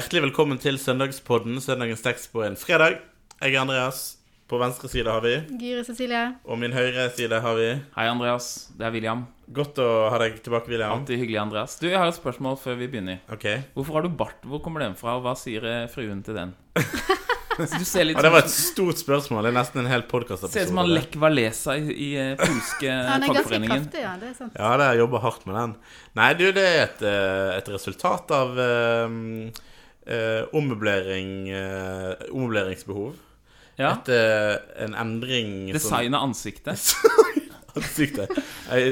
Hjertelig velkommen til Søndagspodden, søndagens tekst på en fredag. Jeg er Andreas. På venstre side har vi, Gyri Cecilie. og min høyre side har vi. Hei, Andreas. Det er William. Godt å ha deg tilbake, William. Alltid hyggelig, Andreas. Du, Jeg har et spørsmål før vi begynner. Ok. Hvorfor har du bart? Hvor kommer den fra, og hva sier eh, fruen til den? Du ser litt Ja, det var et sånn- stort spørsmål. Det er nesten en hel podkastepisode. Ser ut som han Lech Walesa i, i eh, polske Han er ganske fagforeningen. kraftig, ja. Det er sant. Ja, det har jeg jobba hardt med den. Nei, du, det er et, eh, et resultat av eh, eh, ommøblering eh, Ommøbleringsbehov. Ja. Et, eh, en endring Design av ansiktet. Ansiktet.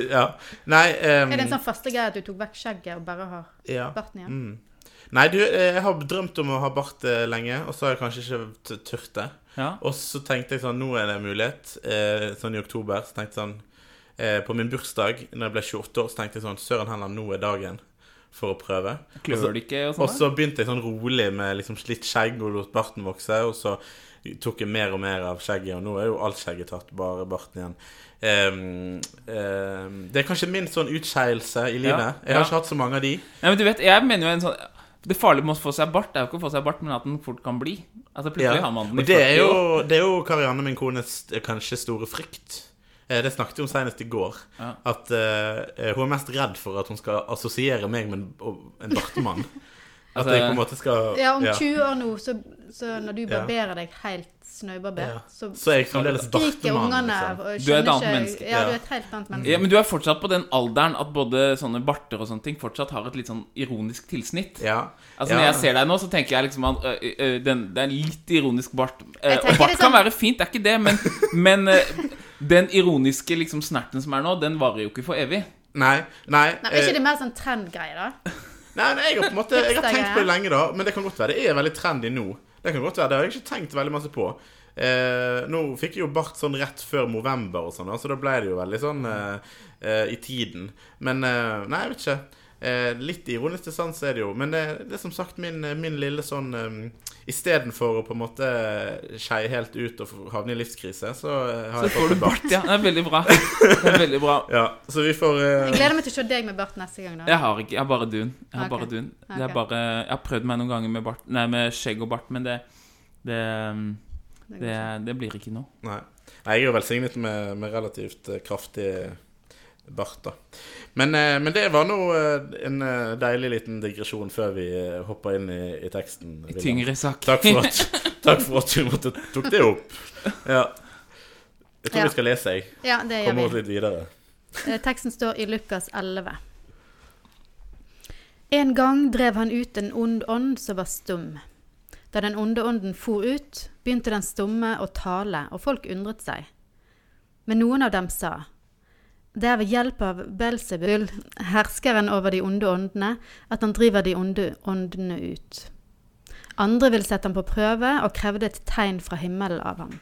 Ja. Nei um, Er det en sånn faste greie at du tok vekk skjegget og bare har ja. barten igjen? Mm. Nei, du, jeg har drømt om å ha bart eh, lenge, og så har jeg kanskje ikke turt det. Ja. Og så tenkte jeg sånn, nå er det en mulighet. Eh, sånn i oktober. Så tenkte jeg sånn eh, På min bursdag, når jeg ble 28 år, så tenkte jeg sånn Søren heller, nå er dagen for å prøve. Klør det ikke og Og sånn? så begynte jeg sånn rolig med liksom slitt skjegg og lot barten vokse. Og så tok jeg mer og mer av skjegget, og nå er jo alt skjegget tatt, bare barten igjen. Um, um, det er kanskje min sånn utskeielse i livet. Ja, Jeg har ja. ikke hatt så mange av de. Nei, men du vet, jeg mener jo en sånn Det farlige med å få seg bart er jo ikke å få seg bart, men at den fort kan bli. Altså Plutselig har man den i det er 40 jo, år. det er jo Karianne, min kones, eh, kanskje store frykt. Eh, Det snakket vi om senest i går. Ja. At eh, hun er mest redd for at hun skal assosiere meg med en, en bartemann. At Altså, jeg på en måte skal Ja, om 20 år nå, så, så når du Ja. barberer deg helt snøbarbert, Ja. så, Så er jeg fremdeles skriker bartemann. ungene Liksom. og Du er et annet menneske. Ja, Ja. du er et helt annet menneske. Ja, Men du er fortsatt på den alderen at både sånne barter og sånne ting fortsatt har et litt sånn ironisk tilsnitt. Ja. Altså Ja. Når jeg ser deg nå, så tenker jeg liksom at ø, ø, den, det er en litt ironisk bart. Og bart sånn... kan være fint, det er ikke det, men, men den ironiske liksom snerten som er nå, den varer jo ikke for evig. Nei, nei, Nei, er ikke eh, det mer sånn trendgreie, da? nei, nei, jeg har på en måte Jeg har tenkt på det lenge, da. Men det kan godt være det er veldig trendy nå. Det kan godt være, det har jeg ikke tenkt veldig masse på. Eh, nå fikk jeg jo bart sånn rett før november og sånn, så da ble det jo veldig sånn eh, eh, i tiden. Men eh, Nei, jeg vet ikke. Eh, litt ironisk til sans er det jo. Men det, det er som sagt min, min lille sånn Istedenfor å på en måte skeie helt ut og havne i livskrise, så eh, har Så jeg får fått en bart, ja. Det er veldig bra. Det er veldig bra. Ja, så vi får uh... Jeg gleder meg til å se deg med bart neste gang, da. Jeg har ikke, jeg har bare dun. Jeg har okay. bare dun. okay. jeg, bare, jeg har prøvd meg noen ganger med, bart, nei, med skjegg og bart, men det, det, um, Det det, det blir ikke noe. Nei. Nei, jeg er jo velsignet med, med relativt eh, kraftig bart, da. Men, eh, men det var nå eh, en eh, deilig liten digresjon før vi hoppa inn i, i teksten. I Tyngre sak. Takk for at, takk for at du måtte, tok det opp. Ja. Jeg tror Ja. vi skal lese, jeg. Ja, det Komme gjør oss vi. litt videre. Teksten står i Lukas 11. En gang drev han ut en ond ånd som var stum. Da den onde ånden for ut, begynte den stumme å tale, og folk undret seg. Men noen av dem sa, det er ved hjelp av Belzebul, herskeren over de onde åndene, at han driver de onde åndene ut. Andre vil sette ham på prøve og krevde et tegn fra himmelen av ham.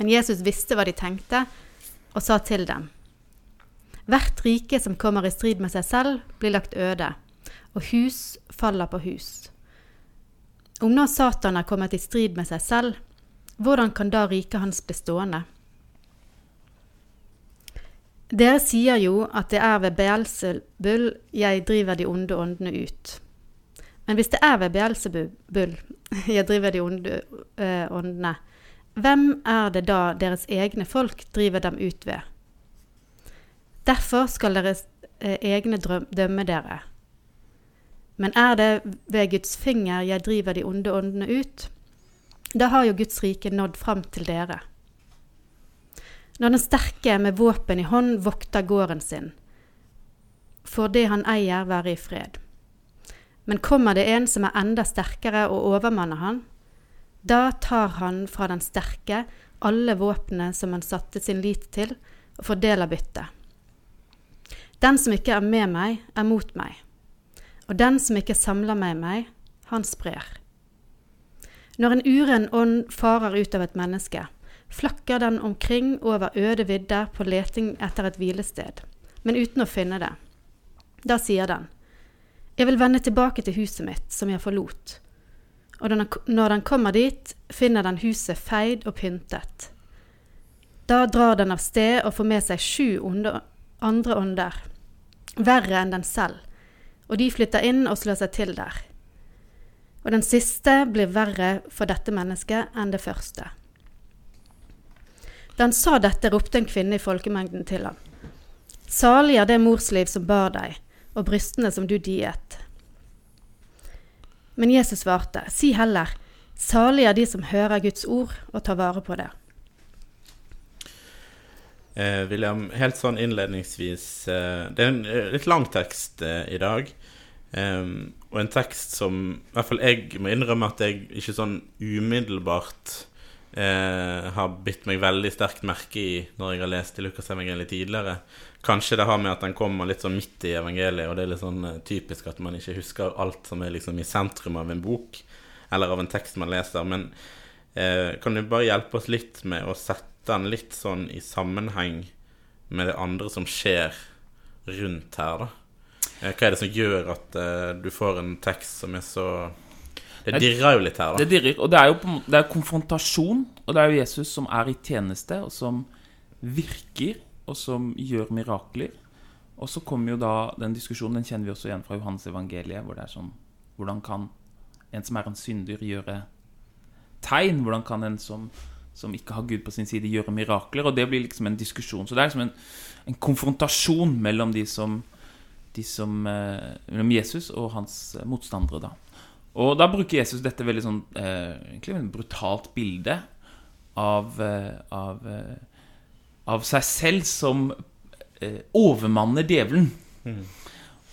Men Jesus visste hva de tenkte, og sa til dem, Hvert rike som kommer i strid med seg selv, blir lagt øde, og hus faller på hus. Om nå Satan er kommet i strid med seg selv, hvordan kan da riket hans bli stående? Dere sier jo at det er ved Beelzebul jeg driver de onde åndene ut. Men hvis det er ved Beelzebul jeg driver de onde eh, åndene, hvem er det da deres egne folk driver dem ut ved? Derfor skal deres eh, egne dømme dere. Men er det ved Guds finger jeg driver de onde åndene ut? Da har jo Guds rike nådd fram til dere. Når den sterke med våpen i hånd vokter gården sin, får det han eier være i fred. Men kommer det en som er enda sterkere og overmanner han, da tar han fra den sterke alle våpnene som han satte sin lit til, og fordeler byttet. Den som ikke er med meg, er mot meg, og den som ikke samler med meg, han sprer. Når en uren ånd farer ut av et menneske, flakker den omkring over øde vidder på leting etter et hvilested, men uten å finne det. Da sier den, Jeg vil vende tilbake til huset mitt, som jeg forlot. Og når den kommer dit, finner den huset feid og pyntet. Da drar den av sted og får med seg sju onde, andre ånder, verre enn den selv, og de flytter inn og slår seg til der. og den siste blir verre for dette mennesket enn det første. Da han sa dette, ropte en kvinne i folkemengden til ham. Salig er det morsliv som bar deg, og brystene som du diet. Men Jesus svarte, si heller, salig er de som hører Guds ord og tar vare på det. Eh, William, helt sånn innledningsvis eh, Det er en eh, litt lang tekst eh, i dag. Og en tekst som I hvert fall jeg må innrømme at jeg ikke sånn umiddelbart eh, har bitt meg veldig sterkt merke i når jeg har lest i Lukas evangeliet tidligere. Kanskje det har med at den kommer litt sånn midt i evangeliet, og det er litt sånn eh, typisk at man ikke husker alt som er liksom i sentrum av en bok, eller av en tekst man leser. Men eh, kan du bare hjelpe oss litt med å sette den litt sånn i sammenheng med det andre som skjer rundt her, da? Eh, hva er det som gjør at eh, du får en tekst som er så Det dirrer jo litt her, da. Det dirrer. Og det er jo på det er konfrontasjon, og det er jo Jesus som er i tjeneste, og som virker, og som gjør mirakler. Og så kommer jo da den diskusjonen, den kjenner vi også igjen fra Johannes evangeliet, hvor det er sånn Hvordan kan en som er en synder, gjøre tegn? Hvordan kan en som, som ikke har Gud på sin side, gjøre mirakler? Og det blir liksom en diskusjon. Så det er liksom en, en konfrontasjon mellom de som, de som eh, Mellom Jesus og hans motstandere, da. Og da bruker Jesus dette veldig sånn eh, Egentlig et brutalt bilde av, eh, av, eh, av seg selv som eh, overmanner djevelen.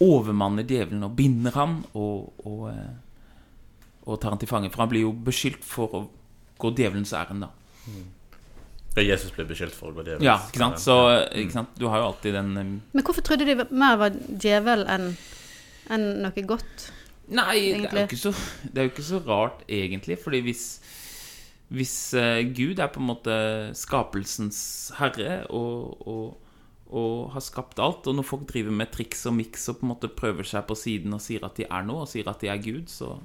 Overmanner djevelen og binder ham og, og, eh, og tar han til fange. For han blir jo beskyldt for å gå djevelens ærend, da. Ja, Jesus ble beskyldt for å gå djevelens Ja, ikke sant? Så ikke sant? du har jo alltid den eh, Men hvorfor trodde de mer var djevel enn enn noe godt? Nei, det er, så, det er jo ikke så rart, egentlig. Fordi hvis, hvis eh, Gud er på en måte skapelsens herre og, og, og har skapt alt, og når folk driver med triks og miks og på en måte prøver seg på siden og sier at de er noe, og sier at de er Gud, så,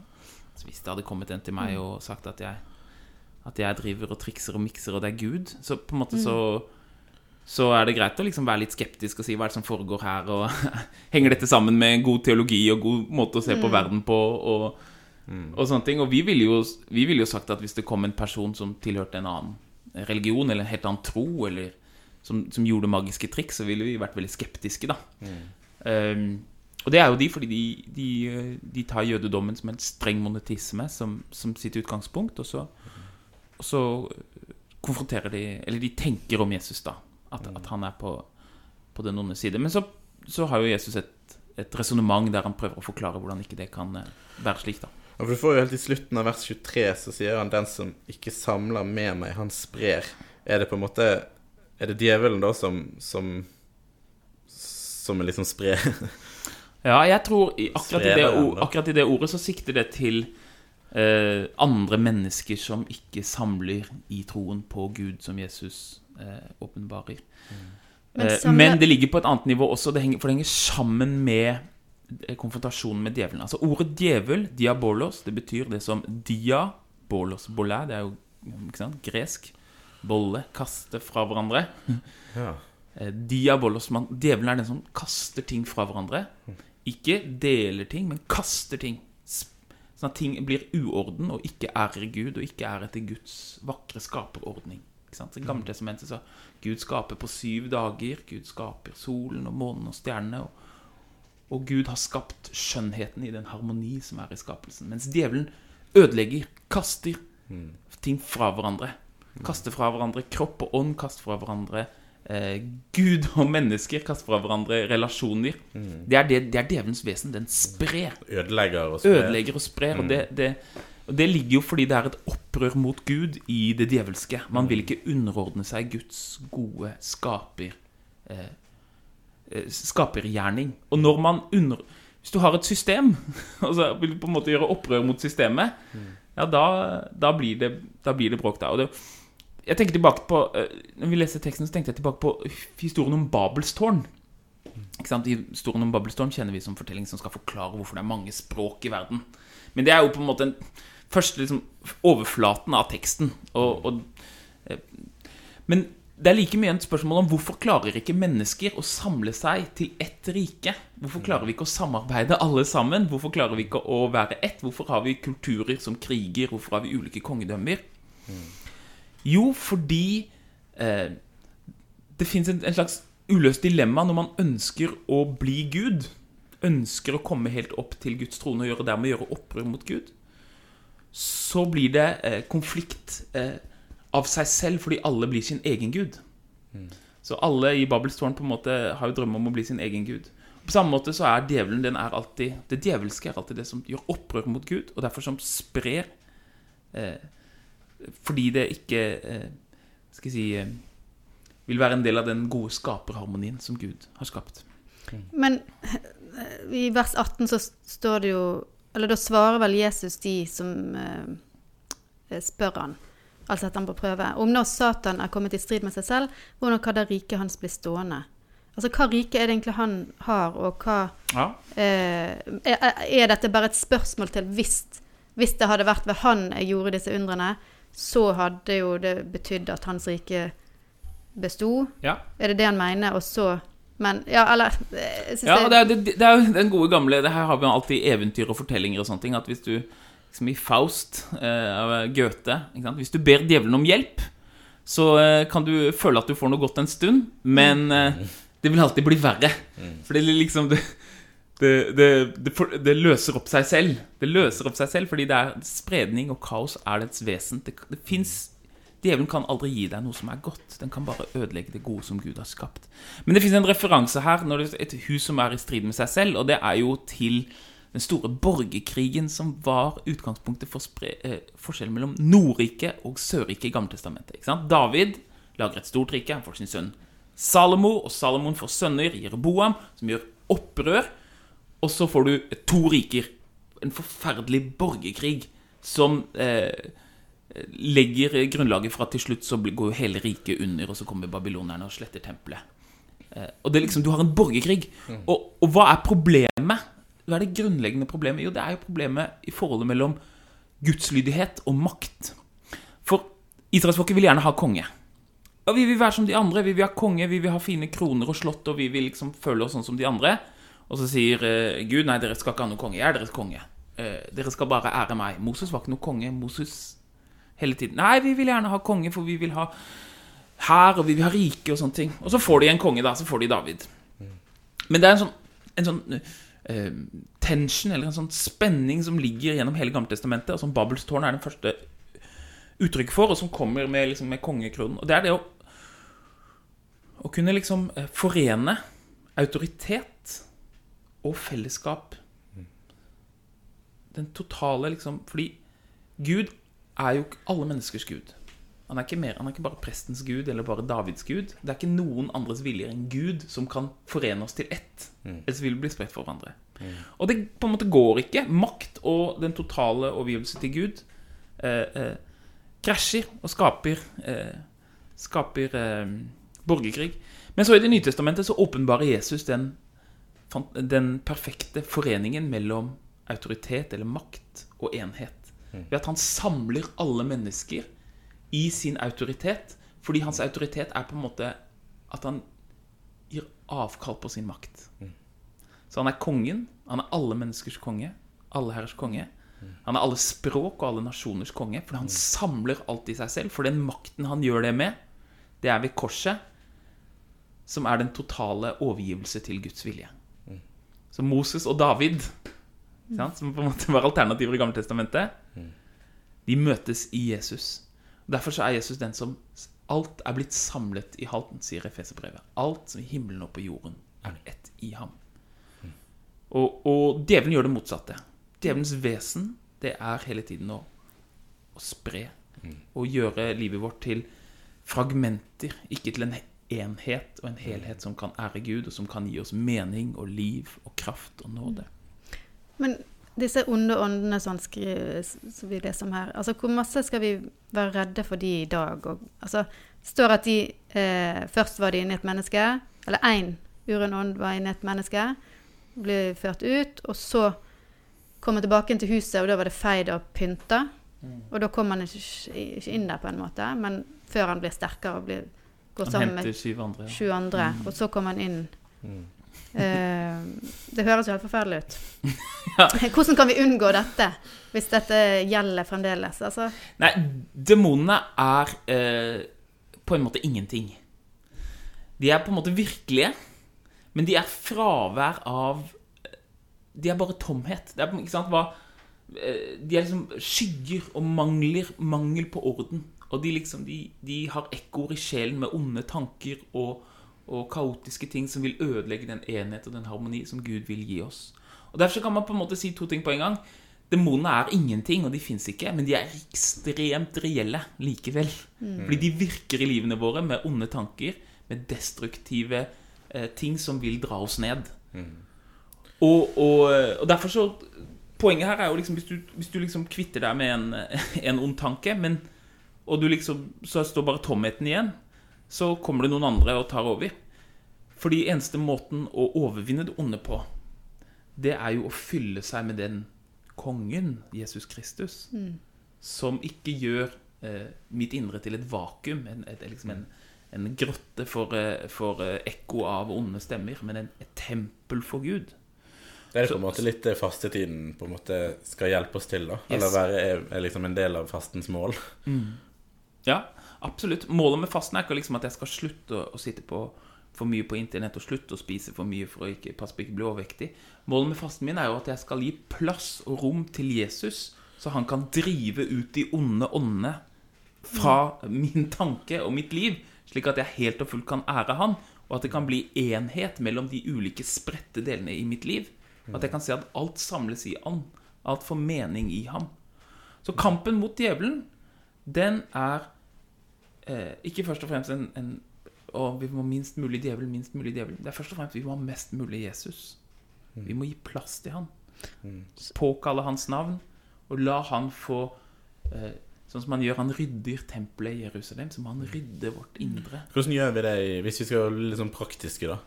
så hvis det hadde kommet en til meg og sagt at jeg, at jeg driver og trikser og mikser, og det er Gud, så på en måte så så er det greit å liksom være litt skeptisk og si hva er det som foregår her, og henger dette sammen med god teologi og god måte å se på verden på, og, og sånne ting. Og vi ville jo, vi ville jo sagt at hvis det kom en person som tilhørte en annen religion, eller en helt annen tro, eller som, som gjorde magiske triks, så ville vi vært veldig skeptiske, da. Um, og det er jo de, fordi de, de, de tar jødedommen som en streng monetisme som, som sitt utgangspunkt, og så, og så konfronterer de Eller de tenker om Jesus, da. At, at han er på, på den onde side. Men så, så har jo Jesus et, et resonnement der han prøver å forklare hvordan ikke det kan eh, være slik, da. Ja, for du får jo helt i slutten av vers 23 så sier han 'den som ikke samler med meg, han sprer'. Er det på en måte Er det djevelen da som Som, som liksom sprer? Ja, jeg tror i, akkurat, i det, akkurat i det ordet så sikter det til eh, andre mennesker som ikke samler i troen på Gud, som Jesus eh, åpenbarer. Men Eh, Men det ligger på et annet nivå også, det henger, for det henger sammen med eh, konfrontasjonen med djevelen. Altså Ordet djevel, diabolos, det betyr det som diabolos. Bolæ, det er jo ikke sant, gresk. Bolle, kaste fra hverandre. Ja. Diabolos, man, Djevelen er den som kaster ting fra hverandre. Ikke deler ting, men kaster ting. Sånn at ting blir uorden og ikke ærer Gud, og ikke er etter Guds vakre skaperordning. I Gamle testamentet så Gud skaper på syv dager. Gud skaper solen og månen og stjernene. Og, og Gud har skapt skjønnheten i den harmoni som er i skapelsen. Mens djevelen ødelegger, kaster ting fra hverandre. Kaster fra hverandre kropp og ånd, kaster fra hverandre eh, Gud og mennesker, kaster fra hverandre relasjoner. Det, er det, det er djevelens vesen. Den sprer. Ødelegger og sprer. Ødelegger og sprer. Og det, det, og det ligger jo fordi det er et opprør mot Gud i det djevelske. Man vil ikke underordne seg Guds gode skaper eh, eh, skapergjerning. Og når man under... Hvis du har et system, og så vil du på en måte gjøre opprør mot systemet, ja, da, da, blir det, da blir det bråk der. Og det, jeg tenker tilbake på eh, Når vi leser teksten, så tenkte jeg tilbake på historien om Babelstårn. Ikke sant? Historien om Babelstårn kjenner vi som fortelling som skal forklare hvorfor det er mange språk i verden. Men det er jo på en måte en første liksom, overflaten av teksten. Og, og, eh, men det er like mye et spørsmål om hvorfor klarer ikke mennesker å samle seg til ett rike? Hvorfor klarer vi ikke å samarbeide alle sammen? Hvorfor klarer vi ikke å være ett? Hvorfor har vi kulturer som kriger? Hvorfor har vi ulike kongedømmer? Jo, fordi eh, det fins en, en slags uløst dilemma når man ønsker å bli Gud. Ønsker å komme helt opp til Guds trone og gjøre, dermed gjøre opprør mot Gud. Så blir det eh, konflikt eh, av seg selv fordi alle blir sin egen gud. Så alle i Babelstårn på en måte har jo drømme om å bli sin egen gud. På samme måte så er djevelen den er alltid, Det djevelske er alltid det som gjør opprør mot Gud, og derfor som sprer eh, Fordi det ikke eh, Skal jeg si eh, Vil være en del av den gode skaperharmonien som Gud har skapt. Men eh, i vers 18 så står det jo Eller da svarer vel Jesus de som eh, spør han. Altså setter han på prøve. Om nå Satan er kommet i strid med seg selv, hvordan kan da riket hans bli stående? Altså hva rike er det egentlig han har, og hva Ja. eh, er, er dette bare et spørsmål til hvis, hvis det hadde vært ved han jeg gjorde disse undrene, så hadde jo det betydd at hans rike besto? ja. Er det det han mener? Og så Men ja, eller eh, Ja, det, er, det, det er jo den gode gamle Det her har vi alltid eventyr og fortellinger og sånne ting. At hvis du liksom i Faust eh, av Goethe ikke sant? Hvis du ber djevelen om hjelp, så eh, kan du føle at du får noe godt en stund, men eh, det vil alltid bli verre. For det liksom det, det, det, det, det løser opp seg selv. Det løser opp seg selv fordi det er spredning og kaos er dets vesen. Det, det fins Djevelen kan aldri gi deg noe som er godt. Den kan bare ødelegge det gode som Gud har skapt. Men det fins en referanse her når det er et hus som er i strid med seg selv, og det er jo til den store borgerkrigen som var utgangspunktet for eh, forskjellen mellom Nordriket og Sørriket i Gammeltestamentet. David lager et stort rike, han får sin sønn Salomo, og Salomon får sønner, Jeroboam, som gjør opprør. Og så får du to riker. En forferdelig borgerkrig som eh, legger grunnlaget for at til slutt så går jo hele riket under, og så kommer babylonerne og sletter tempelet. Eh, og det er liksom, Du har en borgerkrig. Og, og hva er problemet? Hva er det grunnleggende problemet? Jo, det er jo problemet i forholdet mellom gudslydighet og makt. For israelsfolket vil gjerne ha konge. Og vi vil være som de andre. Vi vil ha konge, vi vil ha fine kroner og slott, og vi vil liksom føle oss sånn som de andre. Og så sier eh, Gud nei, dere skal ikke ha noen konge. Jeg er deres konge. Eh, dere skal bare ære meg. Moses var ikke noen konge. Moses hele tiden Nei, vi vil gjerne ha konge, for vi vil ha hær, og vi vil ha rike og sånne ting. Og så får de en konge, da. Så får de David. Men det er en sånn, en sånn uh, tension, eller en sånn spenning, som ligger gjennom hele Gammeltestamentet, og som Babels tårn er den første uttrykk for, og som kommer med, liksom, med kongekronen. Og det er det å å kunne liksom eh, forene autoritet og fellesskap. Den totale liksom Fordi Gud er jo ikke alle menneskers gud. Han er ikke mer, han er ikke bare prestens gud eller bare Davids gud. Det er ikke noen andres viljer enn Gud som kan forene oss til ett. Ellers vil vi bli spredt for hverandre. Og det på en måte går ikke. Makt og den totale overgivelse til Gud eh, eh, krasjer og skaper eh, Skaper eh, borgerkrig. Men så i Det nye testamentet så åpenbarer Jesus den, den perfekte foreningen mellom autoritet eller makt og enhet. Ved at han samler alle mennesker i sin autoritet. Fordi hans autoritet er på en måte at han gir avkall på sin makt. Så han er kongen. Han er alle menneskers konge. Alle herrers konge. Han er alle språk og alle nasjoners konge. For han samler alt i seg selv. For den makten han gjør det med, det er ved korset, som er den totale overgivelse til Guds vilje. Så Moses og David, som på en måte var alternativer i Gammeltestamentet, de møtes i Jesus. Derfor så er Jesus den som Alt er blitt samlet i halten, sier Efeserbrevet. Alt som i himmelen og på jorden er ett i ham. Og, og djevelen gjør det motsatte. Djevelens vesen, det er hele tiden å, å spre og gjøre livet vårt til fragmenter, ikke til en enhet og en helhet som kan ære Gud, og som kan gi oss mening og liv og kraft og nåde. Men disse onde åndene skriver, som vi leser om her, altså hvor masse skal vi være redde for de i dag? Og, altså, står at de eh, først var de inni et menneske, eller én uren ånd var inni et menneske, ble ført ut, og så kom han tilbake inn til huset, og da var det feid og pynta. Og da kom han ikke, ikke inn der på en måte, men før han blir sterkere og blir, går Han sammen med sju andre. sju andre, og så kommer han inn. Eh, det høres jo helt forferdelig ut. Hvordan kan vi unngå dette, hvis dette gjelder fremdeles? Altså, Nei, demonene er eh, på en måte ingenting. De er på en måte virkelige, men de er fravær av De er bare tomhet. Det er, hva, eh, de er liksom skygger og mangler mangel på orden. Og de, liksom, de, de har ekkoer i sjelen med onde tanker og, og kaotiske ting som vil ødelegge den enhet og den harmoni som Gud vil gi oss. Og Derfor kan man på en måte si to ting på en gang. Demonene er ingenting, og de fins ikke, men de er ekstremt reelle likevel. Fordi de virker i livene våre med onde tanker, med destruktive eh, ting som vil dra oss ned. Og, og, og derfor så Poenget her er jo liksom hvis du, hvis du liksom kvitter deg med en, en ond tanke, men, og du liksom, så står bare tomheten igjen, så kommer det noen andre og tar over. Fordi eneste måten å overvinne det onde på, det er jo å fylle seg med den kongen, Jesus Kristus, som ikke gjør eh, mitt indre til et vakuum, en, et, liksom en, en grotte for, eh, for eh, ekko av onde stemmer, men en, et tempel for Gud. Det er på en måte litt det fastetiden på en måte skal hjelpe oss til, da. Yes. Eller være er, er liksom en del av fastens mål. Ja, absolutt. Målet med fasten er ikke liksom at jeg skal slutte å, sitte på for mye på internett og slutte å spise for mye for å ikke passe på ikke bli overvektig. Målet med fasten min er jo at jeg skal gi plass og rom til Jesus, så han kan drive ut de onde åndene fra min tanke og mitt liv, slik at jeg helt og fullt kan ære han, og at det kan bli enhet mellom de ulike spredte delene i mitt liv. At jeg kan se at alt samles i han. Alt får mening i ham. Så kampen mot djevelen, den er eh, ikke først og fremst en, en og vi må ha minst mulig djevel, minst mulig djevel. Det er først og fremst vi må ha mest mulig Jesus. Vi må gi plass til han. Påkalle hans navn, og la han få eh, Sånn som han gjør, han rydder tempelet i Jerusalem, så må han rydde vårt indre. Hvordan gjør vi det hvis vi skal være litt sånn praktiske, da?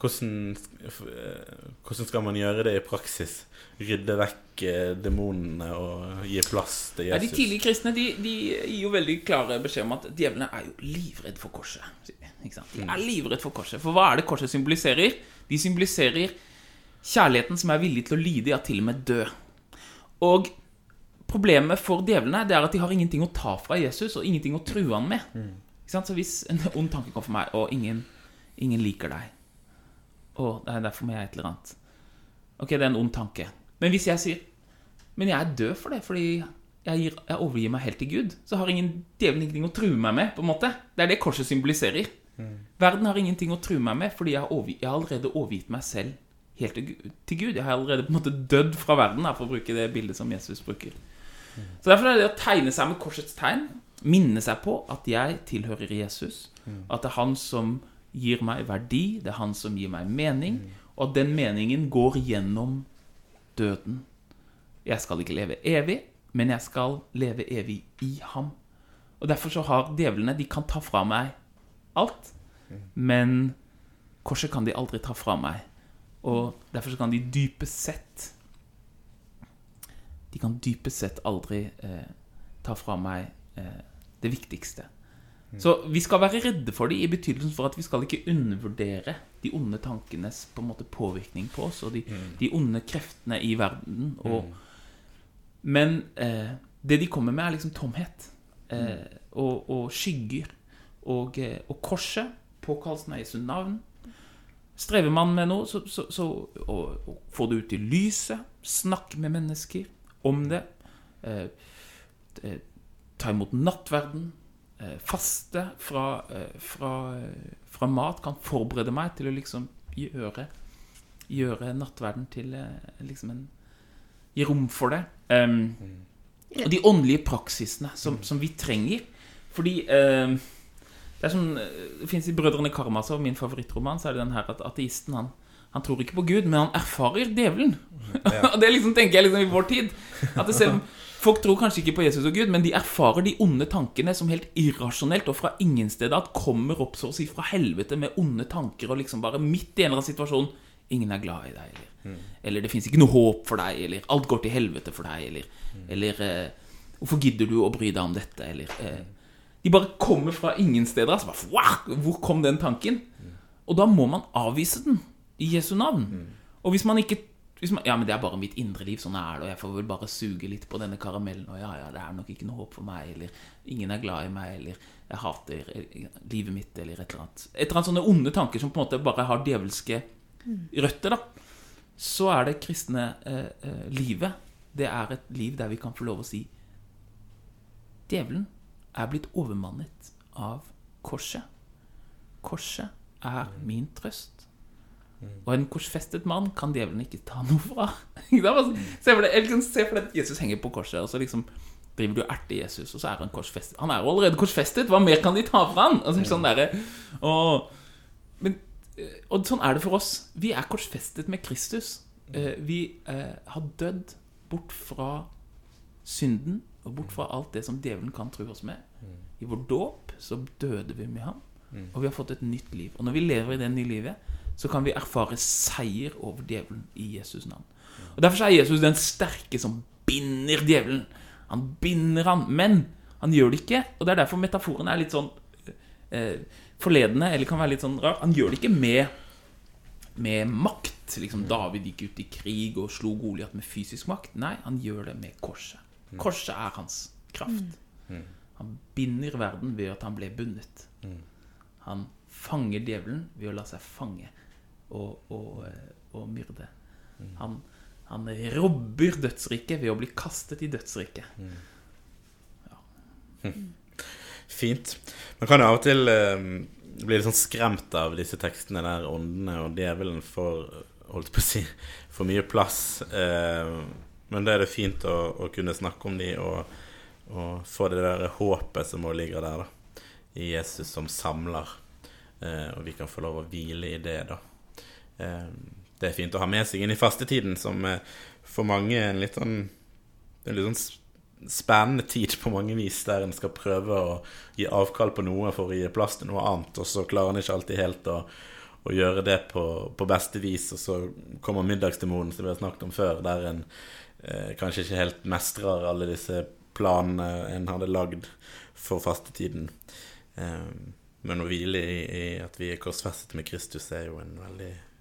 Hvordan, eh, hvordan skal man gjøre det i praksis? Rydde vekk eh, demonene og gi plass til Ja, de tidlige kristne de, de gir jo veldig klare beskjed om at djevlene er jo livredd for korset. de, er livredd for korset. For hva er det korset symboliserer? De symboliserer kjærligheten som er villig til å lide, ja, til og med dø. Og problemet for djevlene det er at de har ingenting å ta fra Jesus, og ingenting å true han med. Sant? Så hvis en ond tanke kommer for meg, og ingen, ingen liker deg Å, det er derfor må jeg et eller annet. Ok, det er en ond tanke. Men hvis jeg sier Men jeg er død for det, fordi jeg, gir, jeg overgir meg helt til Gud, så har ingen djevelen ingenting å true meg med. på en måte Det er det korset symboliserer. Verden har ingenting å true meg med, fordi jeg har, overgi, jeg har allerede overgitt meg selv helt til Gud- til Gud. Jeg har allerede på en måte dødd fra verden, da, for å bruke det bildet som Jesus bruker. Så Derfor er det å tegne seg med korsets tegn, minne seg på at jeg tilhører Jesus, at det er han som gir meg verdi, det er han som gir meg mening, og at den meningen går gjennom døden. Jeg skal ikke leve evig, men jeg skal leve evig i ham. Og derfor så har djevlene De kan ta fra meg alt, men korset kan de aldri ta fra meg. Og derfor så kan de dypest sett De kan dypest sett aldri eh, ta fra meg eh, det viktigste. Så vi skal være redde for dem i betydelsen for at vi skal ikke undervurdere de onde tankenes på en måte påvirkning på oss, og de, de onde kreftene i verden. Og, Men eh, det de kommer med, er liksom tomhet. Eh, og, og skygger. Og, eh, og korset, påkallelsen av Jesu navn. Strever man med noe, så, så, så og, og få det ut i lyset. Snakke med mennesker om det. Eh, eh, ta imot nattverden. Eh, faste fra, eh, fra, eh, fra mat kan forberede meg til å liksom gjøre Gjøre nattverden til eh, liksom en Gi rom for det. Um, og de åndelige praksisene som, som vi trenger. Fordi em, det er sånn Det fins i 'Brødrene Karamazov', min favorittroman, så er det den her at ateisten han, han tror ikke på Gud, men han erfarer djevelen. og det liksom tenker jeg liksom i vår tid. At det selv om Folk tror kanskje ikke på Jesus og Gud, men de erfarer de onde tankene som helt irrasjonelt og fra ingen steder at kommer opp så å si fra helvete med onde tanker og liksom bare midt i en eller annen situasjon. Ingen er glad i deg, eller, eller det fins ikke noe håp for deg, eller alt går til helvete for deg, eller, eller eh, Hvorfor gidder du å bry deg om dette, eller eh, De bare kommer fra ingen steder. Altså bare, wow, hvor kom den tanken? Og da må man avvise den i Jesu navn. Og hvis man ikke man, Ja, men det er bare mitt indre liv, sånn er det, og jeg får vel bare suge litt på denne karamellen, og ja, ja, det er nok ikke noe håp for meg, eller ingen er glad i meg, eller jeg hater eh, livet mitt, eller et eller annet. Et eller annet sånne onde tanker som på en måte bare har djevelske røtter, da. Så er det kristne eh, eh, livet. Det er et liv der vi kan få lov å si Djevelen er blitt overmannet av korset. Korset er min trøst. Og en korsfestet mann kan djevelen ikke ta noe fra. Altså, se for deg se for deg at Jesus henger på korset, og så liksom driver du og erter Jesus, og så er han korsfestet. Han er jo allerede korsfestet, hva mer kan de ta fra han? Altså, sånn der, og, men, eh, og sånn er det for oss. Vi er korsfestet med Kristus. Eh, Vi eh, har dødd bort fra synden og bort fra alt det som djevelen kan true oss med. I vår dåp så døde vi med ham, og vi har fått et nytt liv. Og når vi lever i det nye livet, så kan vi erfare seier over djevelen i Jesus navn. Og Derfor er Jesus den sterke som binder djevelen. Han binder han, men han gjør det ikke. Og det er derfor metaforen er litt sånn eh, forledende, eller kan være litt sånn rar. Han gjør det ikke med, med makt. Liksom David gikk ut i krig og slo Goliat med fysisk makt. Nei, han gjør det med korset. Korset er hans kraft. Han binder verden ved at han ble bundet. Han fanger djevelen ved å la seg fange og, og, eh, og myrde. Han, han robber dødsriket ved å bli kastet i dødsriket. Fint. Man kan jo av og til eh, bli litt sånn skremt av disse tekstene der åndene og djevelen får holdt på å si for mye plass. Eh, men da er det fint å, å kunne snakke om de og, og få det der håpet som også ligger der, da. I Jesus som samler. Eh, og vi kan få lov å hvile i det, da. Eh, det er fint å ha med seg inn i fastetiden, som eh, for mange er en litt sånn en litt sånn spennende tid på mange vis, der en skal prøve å gi avkall på noe for å gi plass til noe annet, og så klarer en ikke alltid helt å, å gjøre det på, på beste vis, og så kommer middagsdemonen, som vi har snakket om før, der en eh, kanskje ikke helt mestrer alle disse planene en hadde lagd for fastetiden. Eh, men å hvile i, i at vi er korsfestet med Kristus, er jo en veldig